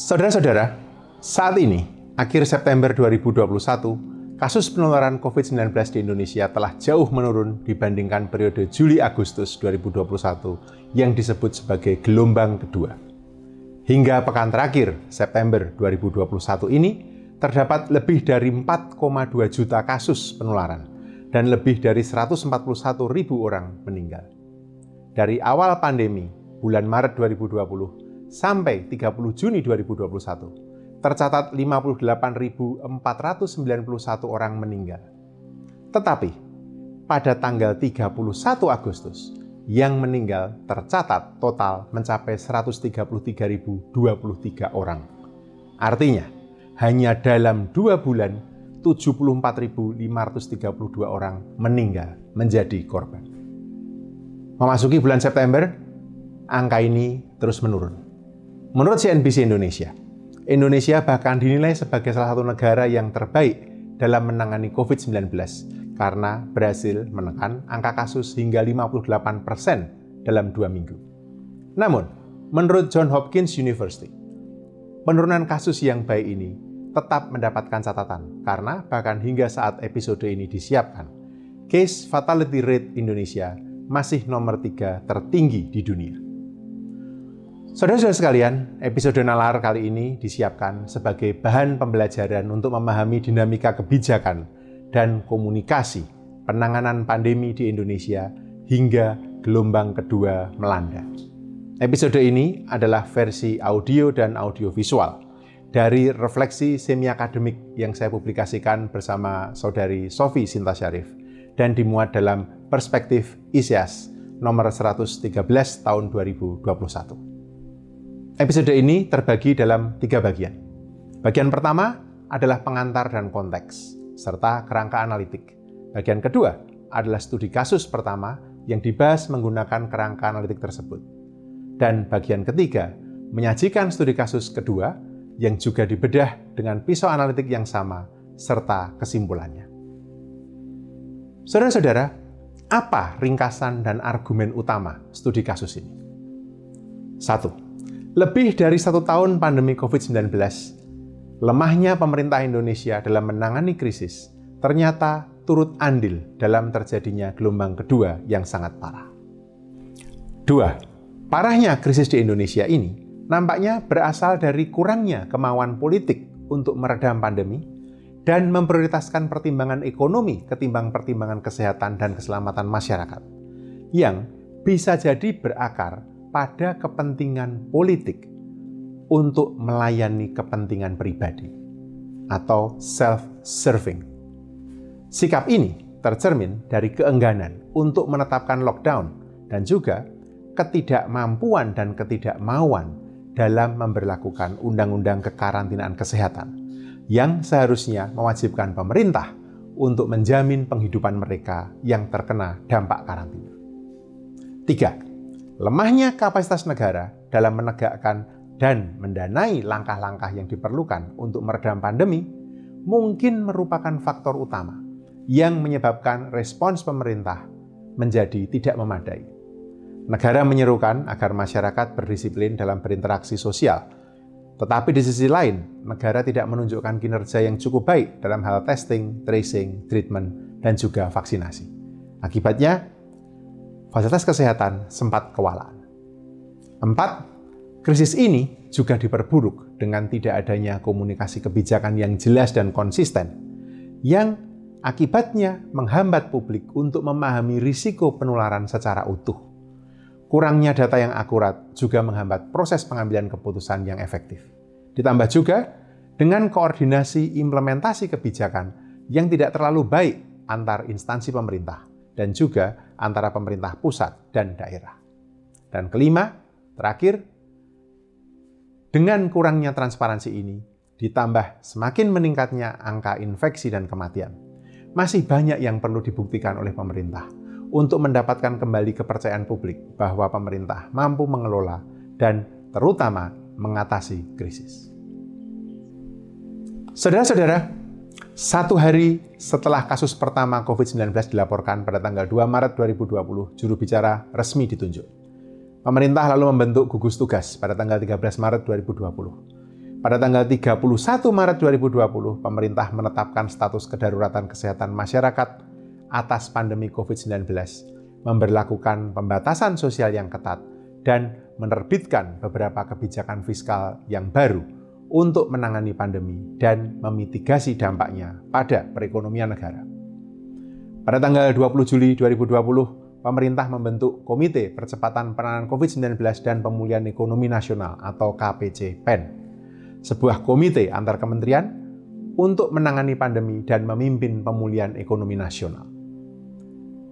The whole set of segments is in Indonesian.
Saudara-saudara, saat ini, akhir September 2021, kasus penularan COVID-19 di Indonesia telah jauh menurun dibandingkan periode Juli-Agustus 2021 yang disebut sebagai gelombang kedua. Hingga pekan terakhir, September 2021 ini, terdapat lebih dari 4,2 juta kasus penularan dan lebih dari 141 ribu orang meninggal. Dari awal pandemi, bulan Maret 2020, sampai 30 Juni 2021, tercatat 58.491 orang meninggal. Tetapi, pada tanggal 31 Agustus, yang meninggal tercatat total mencapai 133.023 orang. Artinya, hanya dalam dua bulan 74.532 orang meninggal menjadi korban. Memasuki bulan September, angka ini terus menurun. Menurut CNBC Indonesia, Indonesia bahkan dinilai sebagai salah satu negara yang terbaik dalam menangani COVID-19 karena berhasil menekan angka kasus hingga 58% persen dalam dua minggu. Namun, menurut John Hopkins University, penurunan kasus yang baik ini tetap mendapatkan catatan karena bahkan hingga saat episode ini disiapkan, case fatality rate Indonesia masih nomor tiga tertinggi di dunia. Saudara-saudara sekalian, episode Nalar kali ini disiapkan sebagai bahan pembelajaran untuk memahami dinamika kebijakan dan komunikasi penanganan pandemi di Indonesia hingga gelombang kedua melanda. Episode ini adalah versi audio dan audiovisual dari refleksi semi akademik yang saya publikasikan bersama saudari Sofi Sinta Syarif dan dimuat dalam Perspektif ISIAS nomor 113 tahun 2021. Episode ini terbagi dalam tiga bagian. Bagian pertama adalah pengantar dan konteks, serta kerangka analitik. Bagian kedua adalah studi kasus pertama yang dibahas menggunakan kerangka analitik tersebut. Dan bagian ketiga menyajikan studi kasus kedua yang juga dibedah dengan pisau analitik yang sama, serta kesimpulannya. Saudara-saudara, apa ringkasan dan argumen utama studi kasus ini? Satu, lebih dari satu tahun pandemi COVID-19, lemahnya pemerintah Indonesia dalam menangani krisis ternyata turut andil dalam terjadinya gelombang kedua yang sangat parah. Dua, parahnya krisis di Indonesia ini nampaknya berasal dari kurangnya kemauan politik untuk meredam pandemi dan memprioritaskan pertimbangan ekonomi ketimbang pertimbangan kesehatan dan keselamatan masyarakat, yang bisa jadi berakar pada kepentingan politik untuk melayani kepentingan pribadi atau self-serving. Sikap ini tercermin dari keengganan untuk menetapkan lockdown dan juga ketidakmampuan dan ketidakmauan dalam memperlakukan undang-undang kekarantinaan kesehatan yang seharusnya mewajibkan pemerintah untuk menjamin penghidupan mereka yang terkena dampak karantina. Tiga, lemahnya kapasitas negara dalam menegakkan dan mendanai langkah-langkah yang diperlukan untuk meredam pandemi mungkin merupakan faktor utama yang menyebabkan respons pemerintah menjadi tidak memadai. Negara menyerukan agar masyarakat berdisiplin dalam berinteraksi sosial, tetapi di sisi lain, negara tidak menunjukkan kinerja yang cukup baik dalam hal testing, tracing, treatment, dan juga vaksinasi. Akibatnya, fasilitas kesehatan sempat kewalahan. Empat, krisis ini juga diperburuk dengan tidak adanya komunikasi kebijakan yang jelas dan konsisten, yang akibatnya menghambat publik untuk memahami risiko penularan secara utuh. Kurangnya data yang akurat juga menghambat proses pengambilan keputusan yang efektif. Ditambah juga dengan koordinasi implementasi kebijakan yang tidak terlalu baik antar instansi pemerintah dan juga antara pemerintah pusat dan daerah. Dan kelima, terakhir, Dengan kurangnya transparansi ini, ditambah semakin meningkatnya angka infeksi dan kematian, masih banyak yang perlu dibuktikan oleh pemerintah untuk mendapatkan kembali kepercayaan publik bahwa pemerintah mampu mengelola dan terutama mengatasi krisis. Saudara-saudara, satu hari setelah kasus pertama COVID-19 dilaporkan pada tanggal 2 Maret 2020, juru bicara resmi ditunjuk. Pemerintah lalu membentuk gugus tugas pada tanggal 13 Maret 2020. Pada tanggal 31 Maret 2020, pemerintah menetapkan status kedaruratan kesehatan masyarakat atas pandemi COVID-19, memberlakukan pembatasan sosial yang ketat, dan menerbitkan beberapa kebijakan fiskal yang baru untuk menangani pandemi dan memitigasi dampaknya pada perekonomian negara. Pada tanggal 20 Juli 2020, pemerintah membentuk Komite Percepatan Penanganan COVID-19 dan Pemulihan Ekonomi Nasional atau KPC PEN, sebuah komite antar kementerian untuk menangani pandemi dan memimpin pemulihan ekonomi nasional.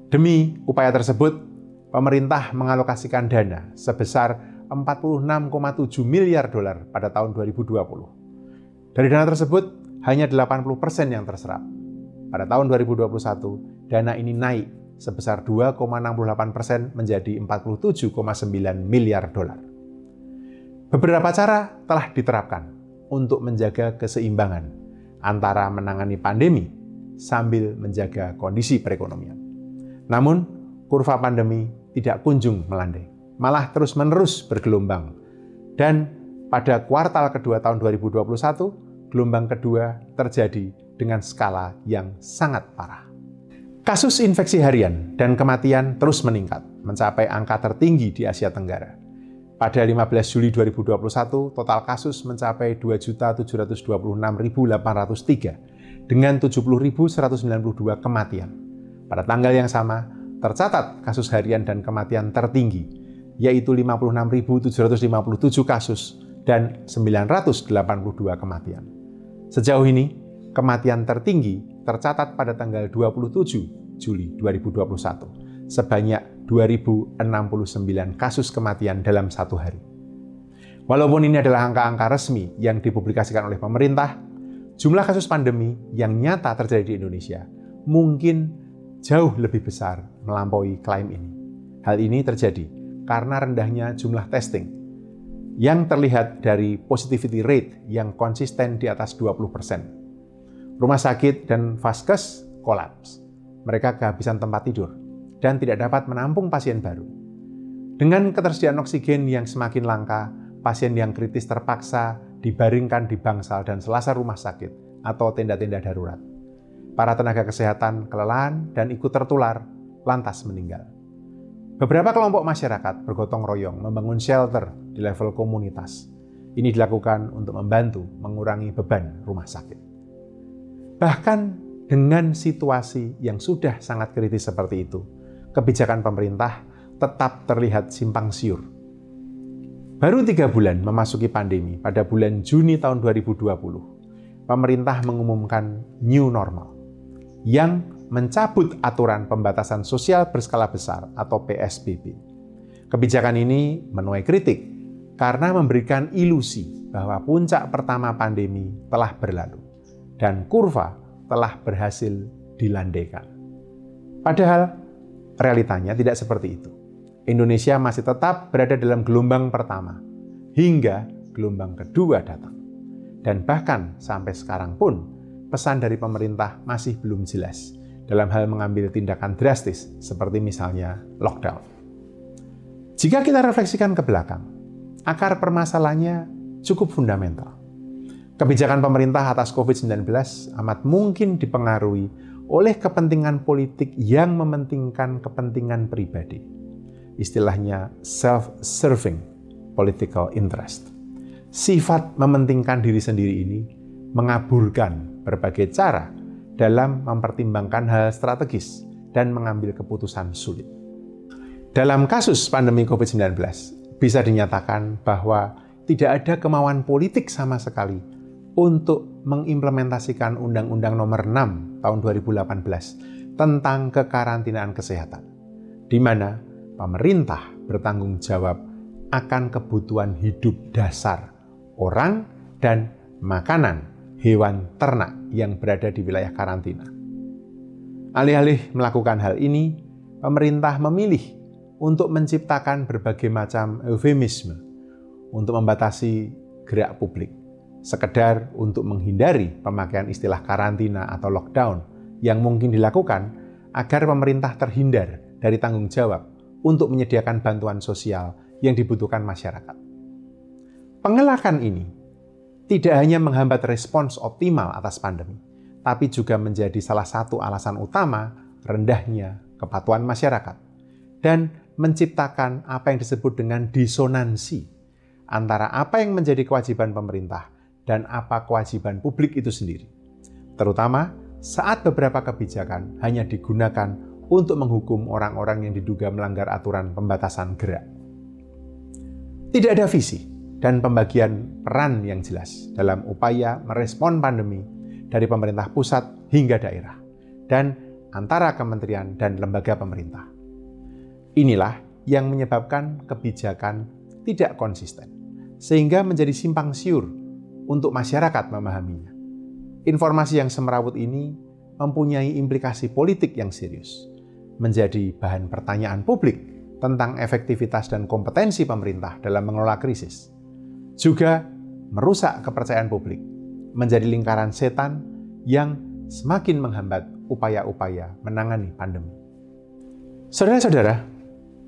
Demi upaya tersebut, pemerintah mengalokasikan dana sebesar 46,7 miliar dolar pada tahun 2020. Dari dana tersebut, hanya 80% persen yang terserap. Pada tahun 2021, dana ini naik sebesar 2,68 persen menjadi 47,9 miliar dolar. Beberapa cara telah diterapkan untuk menjaga keseimbangan antara menangani pandemi sambil menjaga kondisi perekonomian. Namun, kurva pandemi tidak kunjung melandai, malah terus-menerus bergelombang. Dan pada kuartal kedua tahun 2021, gelombang kedua terjadi dengan skala yang sangat parah. Kasus infeksi harian dan kematian terus meningkat, mencapai angka tertinggi di Asia Tenggara. Pada 15 Juli 2021, total kasus mencapai 2.726.803 dengan 70.192 kematian. Pada tanggal yang sama, tercatat kasus harian dan kematian tertinggi, yaitu 56.757 kasus dan 982 kematian. Sejauh ini, kematian tertinggi tercatat pada tanggal 27 Juli 2021, sebanyak 2.069 kasus kematian dalam satu hari. Walaupun ini adalah angka-angka resmi yang dipublikasikan oleh pemerintah, jumlah kasus pandemi yang nyata terjadi di Indonesia mungkin jauh lebih besar melampaui klaim ini. Hal ini terjadi karena rendahnya jumlah testing yang terlihat dari positivity rate yang konsisten di atas 20%. Rumah sakit dan vaskes kolaps. Mereka kehabisan tempat tidur dan tidak dapat menampung pasien baru. Dengan ketersediaan oksigen yang semakin langka, pasien yang kritis terpaksa dibaringkan di bangsal dan selasar rumah sakit atau tenda-tenda darurat para tenaga kesehatan kelelahan dan ikut tertular, lantas meninggal. Beberapa kelompok masyarakat bergotong royong membangun shelter di level komunitas. Ini dilakukan untuk membantu mengurangi beban rumah sakit. Bahkan dengan situasi yang sudah sangat kritis seperti itu, kebijakan pemerintah tetap terlihat simpang siur. Baru tiga bulan memasuki pandemi pada bulan Juni tahun 2020, pemerintah mengumumkan new normal yang mencabut aturan pembatasan sosial berskala besar atau PSBB. Kebijakan ini menuai kritik karena memberikan ilusi bahwa puncak pertama pandemi telah berlalu dan kurva telah berhasil dilandaikan. Padahal realitanya tidak seperti itu. Indonesia masih tetap berada dalam gelombang pertama hingga gelombang kedua datang. Dan bahkan sampai sekarang pun pesan dari pemerintah masih belum jelas dalam hal mengambil tindakan drastis seperti misalnya lockdown. Jika kita refleksikan ke belakang, akar permasalahannya cukup fundamental. Kebijakan pemerintah atas COVID-19 amat mungkin dipengaruhi oleh kepentingan politik yang mementingkan kepentingan pribadi. Istilahnya self-serving political interest. Sifat mementingkan diri sendiri ini mengaburkan berbagai cara dalam mempertimbangkan hal strategis dan mengambil keputusan sulit. Dalam kasus pandemi COVID-19, bisa dinyatakan bahwa tidak ada kemauan politik sama sekali untuk mengimplementasikan Undang-Undang Nomor 6 Tahun 2018 tentang kekarantinaan kesehatan, di mana pemerintah bertanggung jawab akan kebutuhan hidup dasar orang dan makanan hewan ternak yang berada di wilayah karantina. Alih-alih melakukan hal ini, pemerintah memilih untuk menciptakan berbagai macam eufemisme untuk membatasi gerak publik, sekedar untuk menghindari pemakaian istilah karantina atau lockdown yang mungkin dilakukan agar pemerintah terhindar dari tanggung jawab untuk menyediakan bantuan sosial yang dibutuhkan masyarakat. Pengelakan ini tidak hanya menghambat respons optimal atas pandemi, tapi juga menjadi salah satu alasan utama rendahnya kepatuhan masyarakat dan menciptakan apa yang disebut dengan disonansi antara apa yang menjadi kewajiban pemerintah dan apa kewajiban publik itu sendiri. Terutama saat beberapa kebijakan hanya digunakan untuk menghukum orang-orang yang diduga melanggar aturan pembatasan gerak. Tidak ada visi dan pembagian peran yang jelas dalam upaya merespon pandemi dari pemerintah pusat hingga daerah dan antara kementerian dan lembaga pemerintah. Inilah yang menyebabkan kebijakan tidak konsisten, sehingga menjadi simpang siur untuk masyarakat memahaminya. Informasi yang semerawut ini mempunyai implikasi politik yang serius, menjadi bahan pertanyaan publik tentang efektivitas dan kompetensi pemerintah dalam mengelola krisis. Juga merusak kepercayaan publik, menjadi lingkaran setan yang semakin menghambat upaya-upaya menangani pandemi. Saudara-saudara,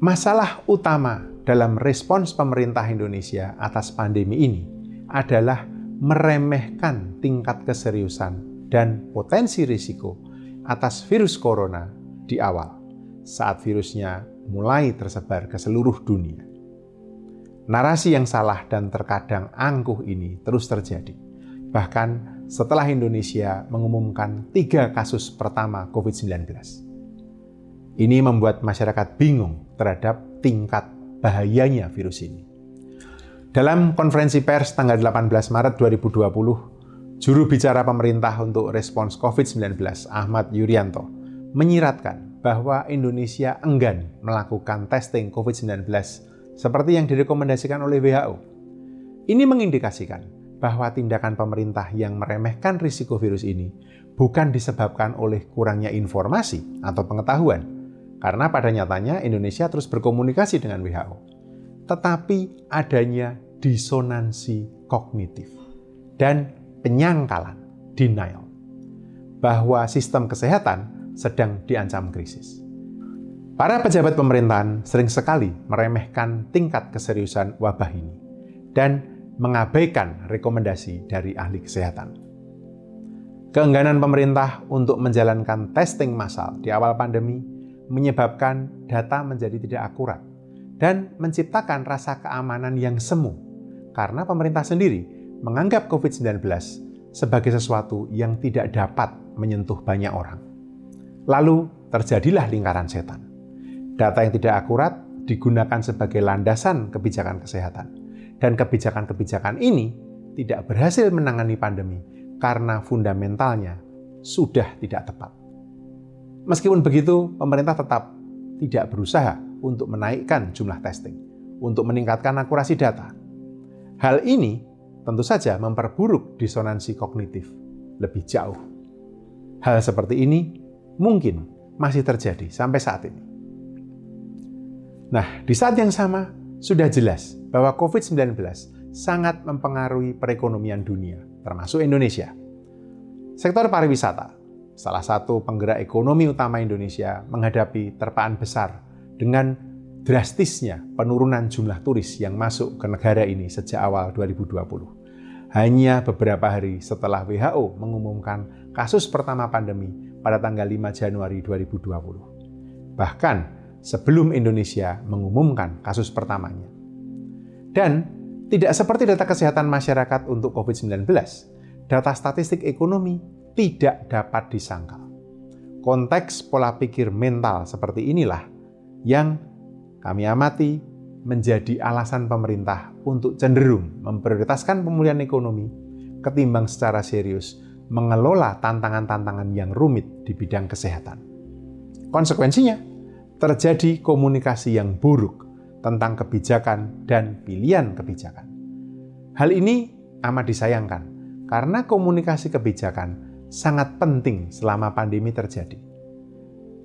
masalah utama dalam respons pemerintah Indonesia atas pandemi ini adalah meremehkan tingkat keseriusan dan potensi risiko atas virus corona di awal saat virusnya mulai tersebar ke seluruh dunia. Narasi yang salah dan terkadang angkuh ini terus terjadi. Bahkan setelah Indonesia mengumumkan tiga kasus pertama COVID-19. Ini membuat masyarakat bingung terhadap tingkat bahayanya virus ini. Dalam konferensi pers tanggal 18 Maret 2020, juru bicara pemerintah untuk respons COVID-19, Ahmad Yuryanto, menyiratkan bahwa Indonesia enggan melakukan testing COVID-19 seperti yang direkomendasikan oleh WHO. Ini mengindikasikan bahwa tindakan pemerintah yang meremehkan risiko virus ini bukan disebabkan oleh kurangnya informasi atau pengetahuan, karena pada nyatanya Indonesia terus berkomunikasi dengan WHO tetapi adanya disonansi kognitif dan penyangkalan, denial, bahwa sistem kesehatan sedang diancam krisis. Para pejabat pemerintahan sering sekali meremehkan tingkat keseriusan wabah ini dan mengabaikan rekomendasi dari ahli kesehatan. Keengganan pemerintah untuk menjalankan testing massal di awal pandemi menyebabkan data menjadi tidak akurat dan menciptakan rasa keamanan yang semu karena pemerintah sendiri menganggap COVID-19 sebagai sesuatu yang tidak dapat menyentuh banyak orang. Lalu terjadilah lingkaran setan. Data yang tidak akurat digunakan sebagai landasan kebijakan kesehatan. Dan kebijakan-kebijakan ini tidak berhasil menangani pandemi karena fundamentalnya sudah tidak tepat. Meskipun begitu, pemerintah tetap tidak berusaha untuk menaikkan jumlah testing, untuk meningkatkan akurasi data. Hal ini tentu saja memperburuk disonansi kognitif lebih jauh. Hal seperti ini mungkin masih terjadi sampai saat ini. Nah, di saat yang sama, sudah jelas bahwa COVID-19 sangat mempengaruhi perekonomian dunia, termasuk Indonesia. Sektor pariwisata, salah satu penggerak ekonomi utama Indonesia, menghadapi terpaan besar dengan drastisnya penurunan jumlah turis yang masuk ke negara ini sejak awal 2020. Hanya beberapa hari setelah WHO mengumumkan kasus pertama pandemi pada tanggal 5 Januari 2020. Bahkan sebelum Indonesia mengumumkan kasus pertamanya. Dan tidak seperti data kesehatan masyarakat untuk COVID-19, data statistik ekonomi tidak dapat disangkal. Konteks pola pikir mental seperti inilah yang kami amati menjadi alasan pemerintah untuk cenderung memprioritaskan pemulihan ekonomi ketimbang secara serius mengelola tantangan-tantangan yang rumit di bidang kesehatan. Konsekuensinya, terjadi komunikasi yang buruk tentang kebijakan dan pilihan kebijakan. Hal ini amat disayangkan karena komunikasi kebijakan sangat penting selama pandemi terjadi.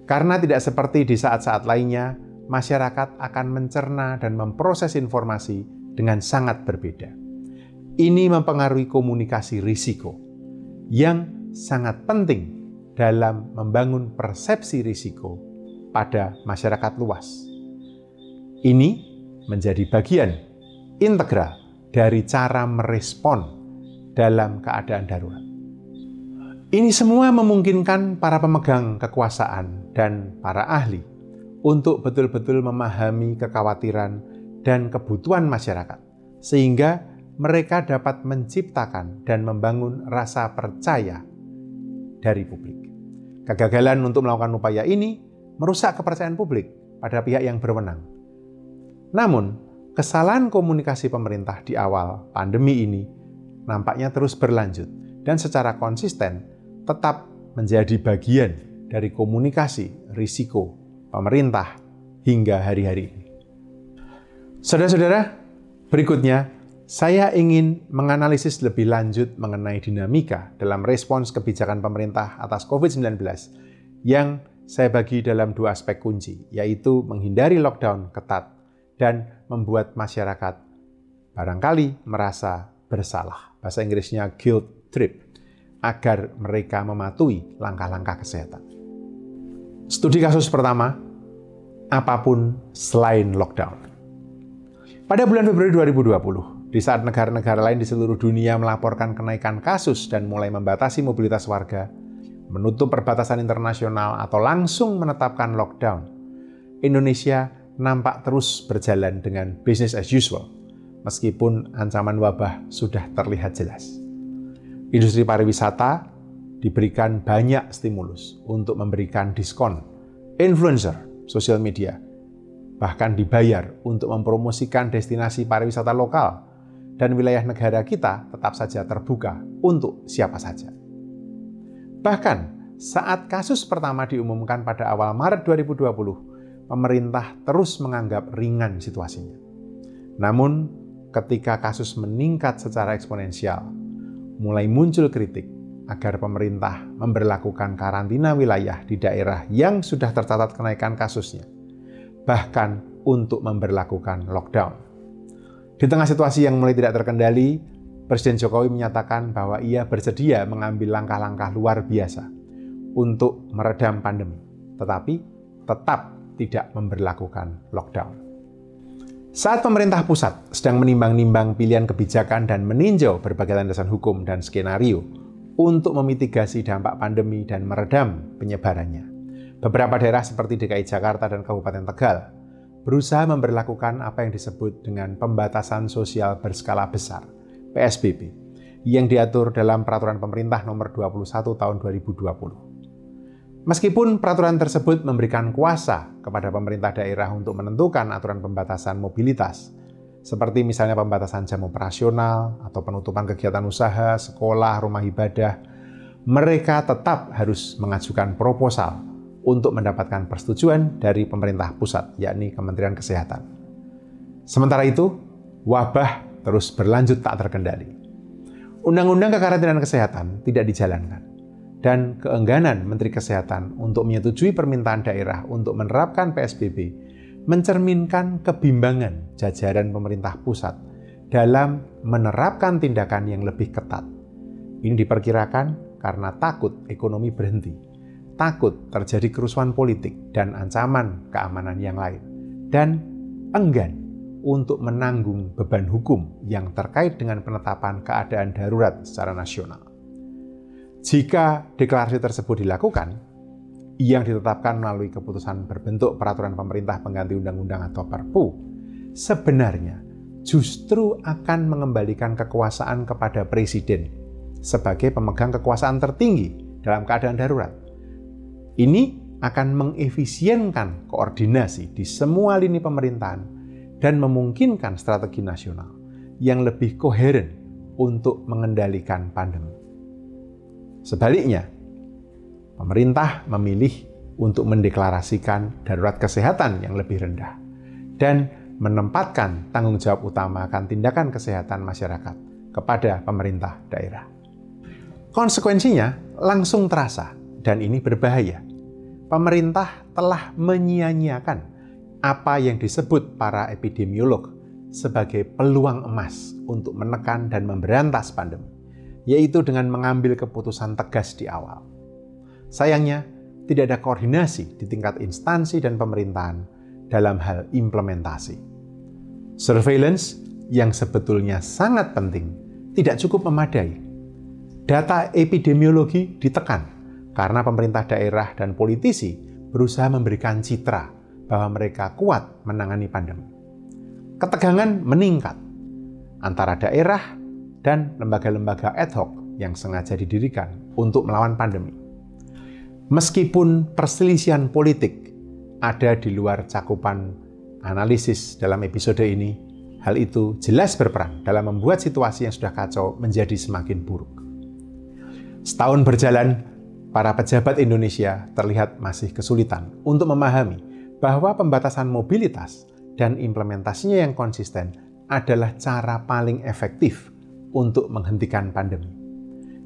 Karena tidak seperti di saat-saat lainnya, masyarakat akan mencerna dan memproses informasi dengan sangat berbeda. Ini mempengaruhi komunikasi risiko yang sangat penting dalam membangun persepsi risiko pada masyarakat luas. Ini menjadi bagian integral dari cara merespon dalam keadaan darurat. Ini semua memungkinkan para pemegang kekuasaan dan para ahli untuk betul-betul memahami kekhawatiran dan kebutuhan masyarakat, sehingga mereka dapat menciptakan dan membangun rasa percaya dari publik. Kegagalan untuk melakukan upaya ini merusak kepercayaan publik pada pihak yang berwenang. Namun, kesalahan komunikasi pemerintah di awal pandemi ini nampaknya terus berlanjut dan secara konsisten tetap menjadi bagian dari komunikasi risiko pemerintah hingga hari-hari ini. Saudara-saudara, berikutnya saya ingin menganalisis lebih lanjut mengenai dinamika dalam respons kebijakan pemerintah atas COVID-19 yang saya bagi dalam dua aspek kunci, yaitu menghindari lockdown ketat dan membuat masyarakat barangkali merasa bersalah. Bahasa Inggrisnya guilt trip agar mereka mematuhi langkah-langkah kesehatan. Studi kasus pertama, apa pun selain lockdown. Pada bulan Februari 2020, di saat negara-negara lain di seluruh dunia melaporkan kenaikan kasus dan mulai membatasi mobilitas warga, menutup perbatasan internasional atau langsung menetapkan lockdown, Indonesia nampak terus berjalan dengan business as usual, meskipun ancaman wabah sudah terlihat jelas industri pariwisata diberikan banyak stimulus untuk memberikan diskon, influencer, sosial media, bahkan dibayar untuk mempromosikan destinasi pariwisata lokal, dan wilayah negara kita tetap saja terbuka untuk siapa saja. Bahkan saat kasus pertama diumumkan pada awal Maret 2020, pemerintah terus menganggap ringan situasinya. Namun, ketika kasus meningkat secara eksponensial, mulai muncul kritik agar pemerintah memberlakukan karantina wilayah di daerah yang sudah tercatat kenaikan kasusnya, bahkan untuk memberlakukan lockdown. Di tengah situasi yang mulai tidak terkendali, Presiden Jokowi menyatakan bahwa ia bersedia mengambil langkah-langkah luar biasa untuk meredam pandemi, tetapi tetap tidak memberlakukan lockdown. Saat pemerintah pusat sedang menimbang-nimbang pilihan kebijakan dan meninjau berbagai landasan hukum dan skenario untuk memitigasi dampak pandemi dan meredam penyebarannya, beberapa daerah seperti DKI Jakarta dan Kabupaten Tegal berusaha memperlakukan apa yang disebut dengan pembatasan sosial berskala besar, PSBB, yang diatur dalam Peraturan Pemerintah Nomor 21 Tahun 2020. Meskipun peraturan tersebut memberikan kuasa kepada pemerintah daerah untuk menentukan aturan pembatasan mobilitas, seperti misalnya pembatasan jam operasional atau penutupan kegiatan usaha, sekolah, rumah ibadah, mereka tetap harus mengajukan proposal untuk mendapatkan persetujuan dari pemerintah pusat, yakni Kementerian Kesehatan. Sementara itu, wabah terus berlanjut tak terkendali. Undang-undang kekarantinaan kesehatan tidak dijalankan dan keengganan Menteri Kesehatan untuk menyetujui permintaan daerah untuk menerapkan PSBB mencerminkan kebimbangan jajaran pemerintah pusat dalam menerapkan tindakan yang lebih ketat. Ini diperkirakan karena takut ekonomi berhenti, takut terjadi kerusuhan politik dan ancaman keamanan yang lain, dan enggan untuk menanggung beban hukum yang terkait dengan penetapan keadaan darurat secara nasional. Jika deklarasi tersebut dilakukan, yang ditetapkan melalui keputusan berbentuk peraturan pemerintah pengganti undang-undang atau Perpu, sebenarnya justru akan mengembalikan kekuasaan kepada presiden sebagai pemegang kekuasaan tertinggi dalam keadaan darurat. Ini akan mengefisienkan koordinasi di semua lini pemerintahan dan memungkinkan strategi nasional yang lebih koheren untuk mengendalikan pandemi. Sebaliknya, pemerintah memilih untuk mendeklarasikan darurat kesehatan yang lebih rendah dan menempatkan tanggung jawab utama akan tindakan kesehatan masyarakat kepada pemerintah daerah. Konsekuensinya langsung terasa dan ini berbahaya. Pemerintah telah menyia-nyiakan apa yang disebut para epidemiolog sebagai peluang emas untuk menekan dan memberantas pandemi, yaitu dengan mengambil keputusan tegas di awal. Sayangnya, tidak ada koordinasi di tingkat instansi dan pemerintahan dalam hal implementasi. Surveillance yang sebetulnya sangat penting tidak cukup memadai. Data epidemiologi ditekan karena pemerintah daerah dan politisi berusaha memberikan citra bahwa mereka kuat menangani pandemi ketegangan meningkat antara daerah dan lembaga-lembaga ad hoc yang sengaja didirikan untuk melawan pandemi. Meskipun perselisihan politik ada di luar cakupan analisis dalam episode ini, hal itu jelas berperan dalam membuat situasi yang sudah kacau menjadi semakin buruk. Setahun berjalan, para pejabat Indonesia terlihat masih kesulitan untuk memahami bahwa pembatasan mobilitas dan implementasinya yang konsisten adalah cara paling efektif untuk menghentikan pandemi.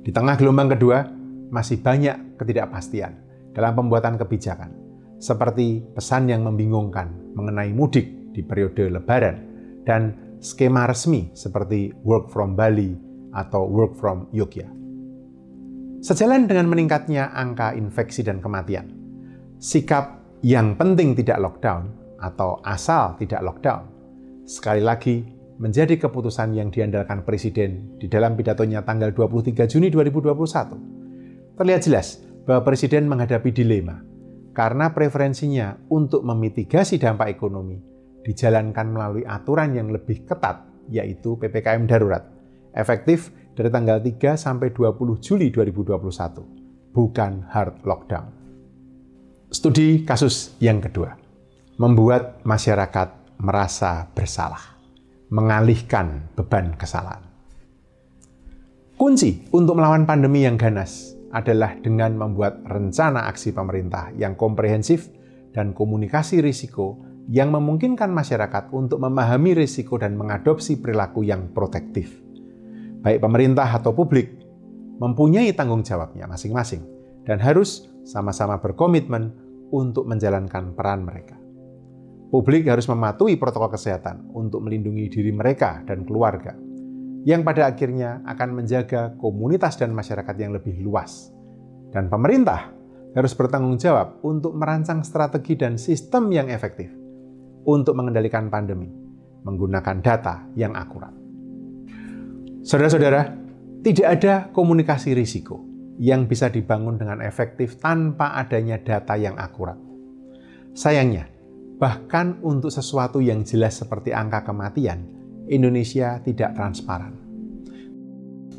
Di tengah gelombang kedua, masih banyak ketidakpastian dalam pembuatan kebijakan, seperti pesan yang membingungkan mengenai mudik di periode Lebaran dan skema resmi seperti work from Bali atau work from Yogyakarta. Sejalan dengan meningkatnya angka infeksi dan kematian, sikap yang penting tidak lockdown atau asal tidak lockdown. Sekali lagi, menjadi keputusan yang diandalkan Presiden di dalam pidatonya tanggal 23 Juni 2021. Terlihat jelas bahwa Presiden menghadapi dilema karena preferensinya untuk memitigasi dampak ekonomi dijalankan melalui aturan yang lebih ketat, yaitu PPKM darurat, efektif dari tanggal 3 sampai 20 Juli 2021, bukan hard lockdown. Studi kasus yang kedua membuat masyarakat merasa bersalah, mengalihkan beban kesalahan. Kunci untuk melawan pandemi yang ganas adalah dengan membuat rencana aksi pemerintah yang komprehensif dan komunikasi risiko yang memungkinkan masyarakat untuk memahami risiko dan mengadopsi perilaku yang protektif. Baik pemerintah atau publik mempunyai tanggung jawabnya masing-masing dan harus sama-sama berkomitmen untuk menjalankan peran mereka. Publik harus mematuhi protokol kesehatan untuk melindungi diri mereka dan keluarga, yang pada akhirnya akan menjaga komunitas dan masyarakat yang lebih luas. Dan pemerintah harus bertanggung jawab untuk merancang strategi dan sistem yang efektif untuk mengendalikan pandemi menggunakan data yang akurat. Saudara-saudara, tidak ada komunikasi risiko yang bisa dibangun dengan efektif tanpa adanya data yang akurat. Sayangnya, Bahkan untuk sesuatu yang jelas seperti angka kematian, Indonesia tidak transparan.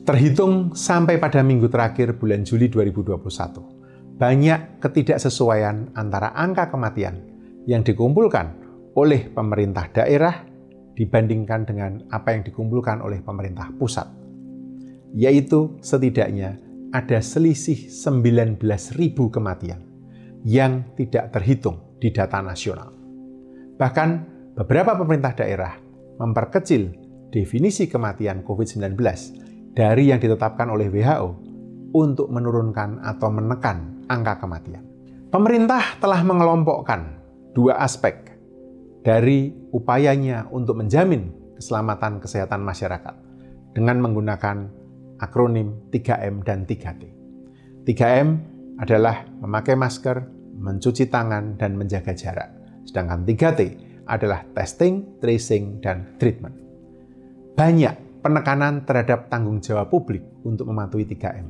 Terhitung sampai pada minggu terakhir bulan Juli 2021, banyak ketidaksesuaian antara angka kematian yang dikumpulkan oleh pemerintah daerah dibandingkan dengan apa yang dikumpulkan oleh pemerintah pusat. Yaitu setidaknya ada selisih 19.000 kematian yang tidak terhitung di data nasional. Bahkan beberapa pemerintah daerah memperkecil definisi kematian COVID-19 dari yang ditetapkan oleh WHO untuk menurunkan atau menekan angka kematian. Pemerintah telah mengelompokkan dua aspek dari upayanya untuk menjamin keselamatan kesehatan masyarakat dengan menggunakan akronim 3M dan 3T. 3M adalah memakai masker, mencuci tangan, dan menjaga jarak. Sedangkan 3T adalah testing, tracing, dan treatment. Banyak penekanan terhadap tanggung jawab publik untuk mematuhi 3M.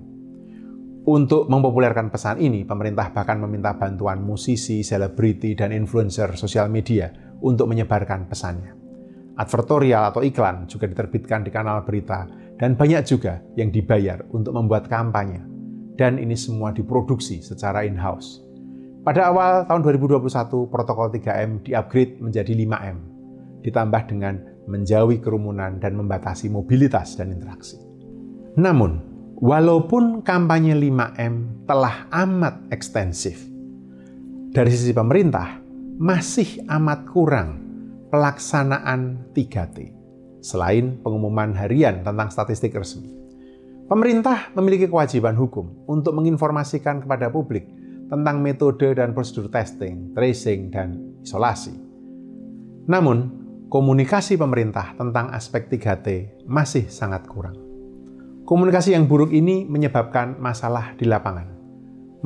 Untuk mempopulerkan pesan ini, pemerintah bahkan meminta bantuan musisi, selebriti, dan influencer sosial media untuk menyebarkan pesannya. Advertorial atau iklan juga diterbitkan di kanal berita, dan banyak juga yang dibayar untuk membuat kampanye. Dan ini semua diproduksi secara in-house. Pada awal tahun 2021, protokol 3M di-upgrade menjadi 5M, ditambah dengan menjauhi kerumunan dan membatasi mobilitas dan interaksi. Namun, walaupun kampanye 5M telah amat ekstensif, dari sisi pemerintah masih amat kurang pelaksanaan 3T. Selain pengumuman harian tentang statistik resmi. Pemerintah memiliki kewajiban hukum untuk menginformasikan kepada publik tentang metode dan prosedur testing, tracing, dan isolasi. Namun, komunikasi pemerintah tentang aspek 3T masih sangat kurang. Komunikasi yang buruk ini menyebabkan masalah di lapangan,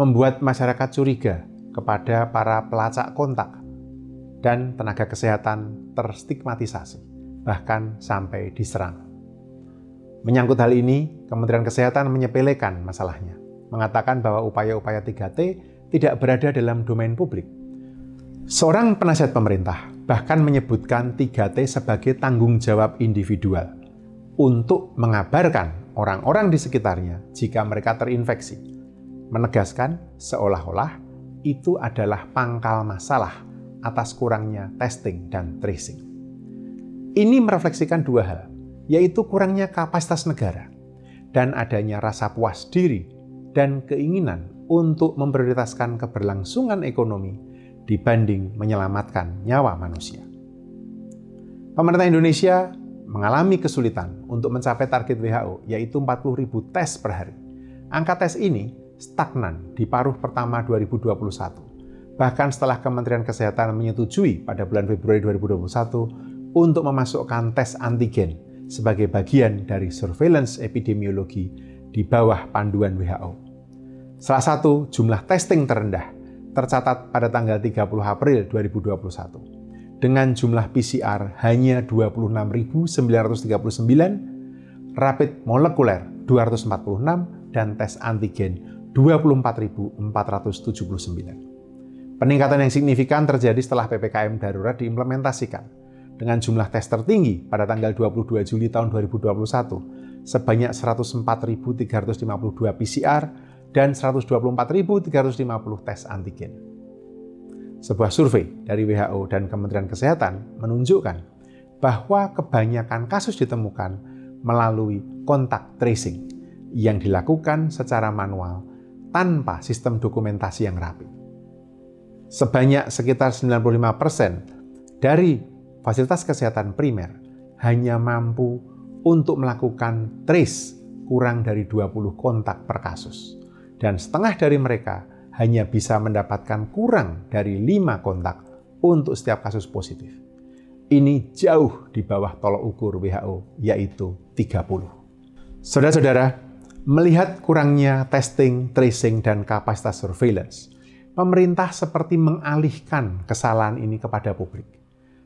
membuat masyarakat curiga kepada para pelacak kontak, dan tenaga kesehatan terstigmatisasi, bahkan sampai diserang. Menyangkut hal ini, Kementerian Kesehatan menyepelekan masalahnya, mengatakan bahwa upaya-upaya 3T tidak berada dalam domain publik. Seorang penasihat pemerintah bahkan menyebutkan 3T sebagai tanggung jawab individual untuk mengabarkan orang-orang di sekitarnya jika mereka terinfeksi, menegaskan seolah-olah itu adalah pangkal masalah atas kurangnya testing dan tracing. Ini merefleksikan dua hal yaitu kurangnya kapasitas negara dan adanya rasa puas diri dan keinginan untuk memprioritaskan keberlangsungan ekonomi dibanding menyelamatkan nyawa manusia. Pemerintah Indonesia mengalami kesulitan untuk mencapai target WHO, yaitu 40.000 tes per hari. Angka tes ini stagnan di paruh pertama 2021. Bahkan setelah Kementerian Kesehatan menyetujui pada bulan Februari 2021 untuk memasukkan tes antigen sebagai bagian dari surveillance epidemiologi di bawah panduan WHO. Salah satu jumlah testing terendah tercatat pada tanggal 30 April 2021 dengan jumlah PCR hanya 26.939, rapid molekuler 246, dan tes antigen 24.479. Peningkatan yang signifikan terjadi setelah PPKM darurat diimplementasikan dengan jumlah tes tertinggi pada tanggal 22 Juli tahun 2021 sebanyak 104.352 PCR dan 124.350 tes antigen. Sebuah survei dari WHO dan Kementerian Kesehatan menunjukkan bahwa kebanyakan kasus ditemukan melalui kontak tracing yang dilakukan secara manual tanpa sistem dokumentasi yang rapi. Sebanyak sekitar 95% dari fasilitas kesehatan primer hanya mampu untuk melakukan trace kurang dari 20 kontak per kasus. Dan setengah dari mereka hanya bisa mendapatkan kurang dari 5 kontak untuk setiap kasus positif. Ini jauh di bawah tolok ukur WHO, yaitu 30. Saudara-saudara, melihat kurangnya testing, tracing, dan kapasitas surveillance, pemerintah seperti mengalihkan kesalahan ini kepada publik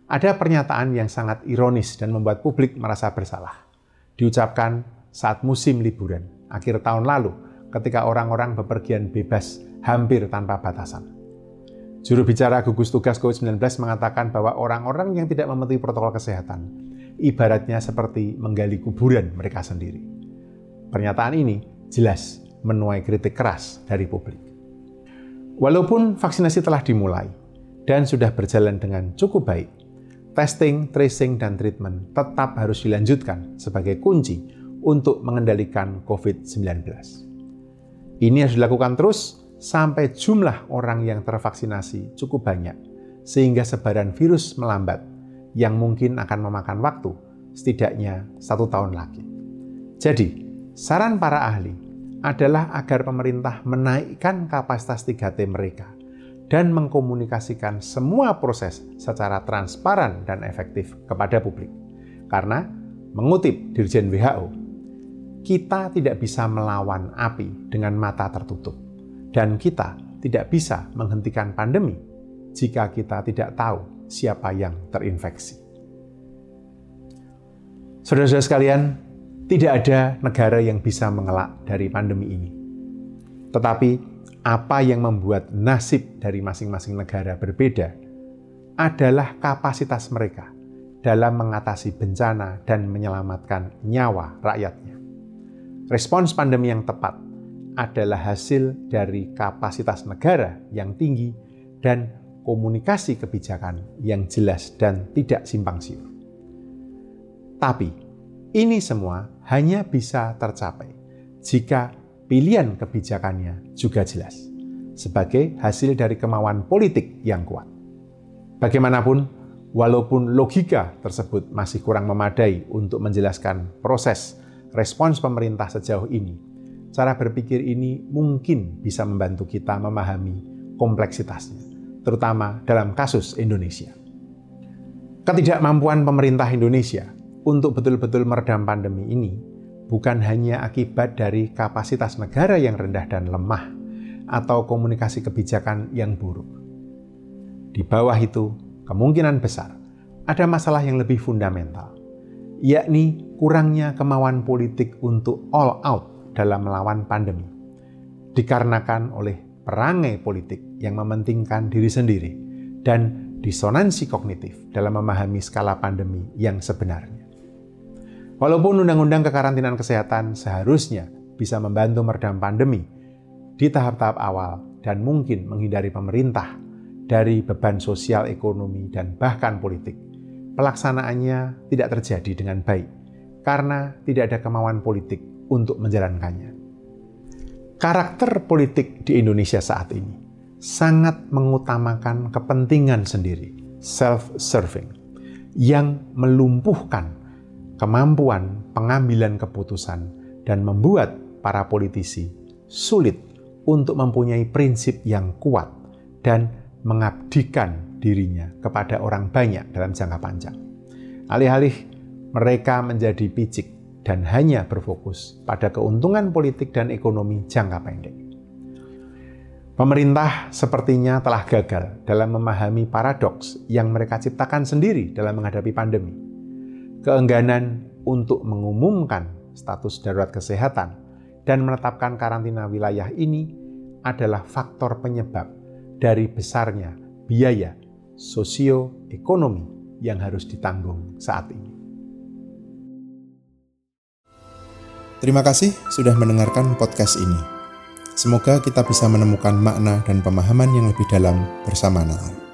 ada pernyataan yang sangat ironis dan membuat publik merasa bersalah. Diucapkan saat musim liburan, akhir tahun lalu, ketika orang-orang bepergian bebas hampir tanpa batasan. Juru bicara gugus tugas COVID-19 mengatakan bahwa orang-orang yang tidak mematuhi protokol kesehatan ibaratnya seperti menggali kuburan mereka sendiri. Pernyataan ini jelas menuai kritik keras dari publik. Walaupun vaksinasi telah dimulai dan sudah berjalan dengan cukup baik, testing, tracing, dan treatment tetap harus dilanjutkan sebagai kunci untuk mengendalikan COVID-19. Ini harus dilakukan terus sampai jumlah orang yang tervaksinasi cukup banyak, sehingga sebaran virus melambat, yang mungkin akan memakan waktu setidaknya satu tahun lagi. Jadi, saran para ahli adalah agar pemerintah menaikkan kapasitas 3T mereka dan mengkomunikasikan semua proses secara transparan dan efektif kepada publik. Karena, mengutip Dirjen WHO, kita tidak bisa melawan api dengan mata tertutup, dan kita tidak bisa menghentikan pandemi jika kita tidak tahu siapa yang terinfeksi. Saudara-saudara sekalian, tidak ada negara yang bisa mengelak dari pandemi ini. Tetapi apa yang membuat nasib dari masing-masing negara berbeda adalah kapasitas mereka dalam mengatasi bencana dan menyelamatkan nyawa rakyatnya. Respons pandemi yang tepat adalah hasil dari kapasitas negara yang tinggi dan komunikasi kebijakan yang jelas dan tidak simpang siur. Tapi, ini semua hanya bisa tercapai jika pilihan kebijakannya juga jelas, sebagai hasil dari kemauan politik yang kuat. Bagaimanapun, Walaupun logika tersebut masih kurang memadai untuk menjelaskan proses respons pemerintah sejauh ini, cara berpikir ini mungkin bisa membantu kita memahami kompleksitasnya, terutama dalam kasus Indonesia. Ketidakmampuan pemerintah Indonesia untuk betul-betul meredam pandemi ini bukan hanya akibat dari kapasitas negara yang rendah dan lemah atau komunikasi kebijakan yang buruk. Di bawah itu, kemungkinan besar ada masalah yang lebih fundamental, yakni kurangnya kemauan politik untuk all out dalam melawan pandemi, dikarenakan oleh perangai politik yang mementingkan diri sendiri dan disonansi kognitif dalam memahami skala pandemi yang sebenarnya. Walaupun undang-undang kekarantinaan kesehatan seharusnya bisa membantu meredam pandemi di tahap-tahap awal dan mungkin menghindari pemerintah dari beban sosial, ekonomi, dan bahkan politik. Pelaksanaannya tidak terjadi dengan baik karena tidak ada kemauan politik untuk menjalankannya. Karakter politik di Indonesia saat ini sangat mengutamakan kepentingan sendiri, self-serving, yang melumpuhkan kemampuan pengambilan keputusan dan membuat para politisi sulit untuk mempunyai prinsip yang kuat dan mengabdikan dirinya kepada orang banyak dalam jangka panjang. Alih-alih mereka menjadi picik dan hanya berfokus pada keuntungan politik dan ekonomi jangka pendek. Pemerintah sepertinya telah gagal dalam memahami paradoks yang mereka ciptakan sendiri dalam menghadapi pandemi. Keengganan untuk mengumumkan status darurat kesehatan dan menetapkan karantina wilayah ini adalah faktor penyebab dari besarnya biaya sosioekonomi yang harus ditanggung saat ini. Terima kasih sudah mendengarkan podcast ini. Semoga kita bisa menemukan makna dan pemahaman yang lebih dalam bersama Natal.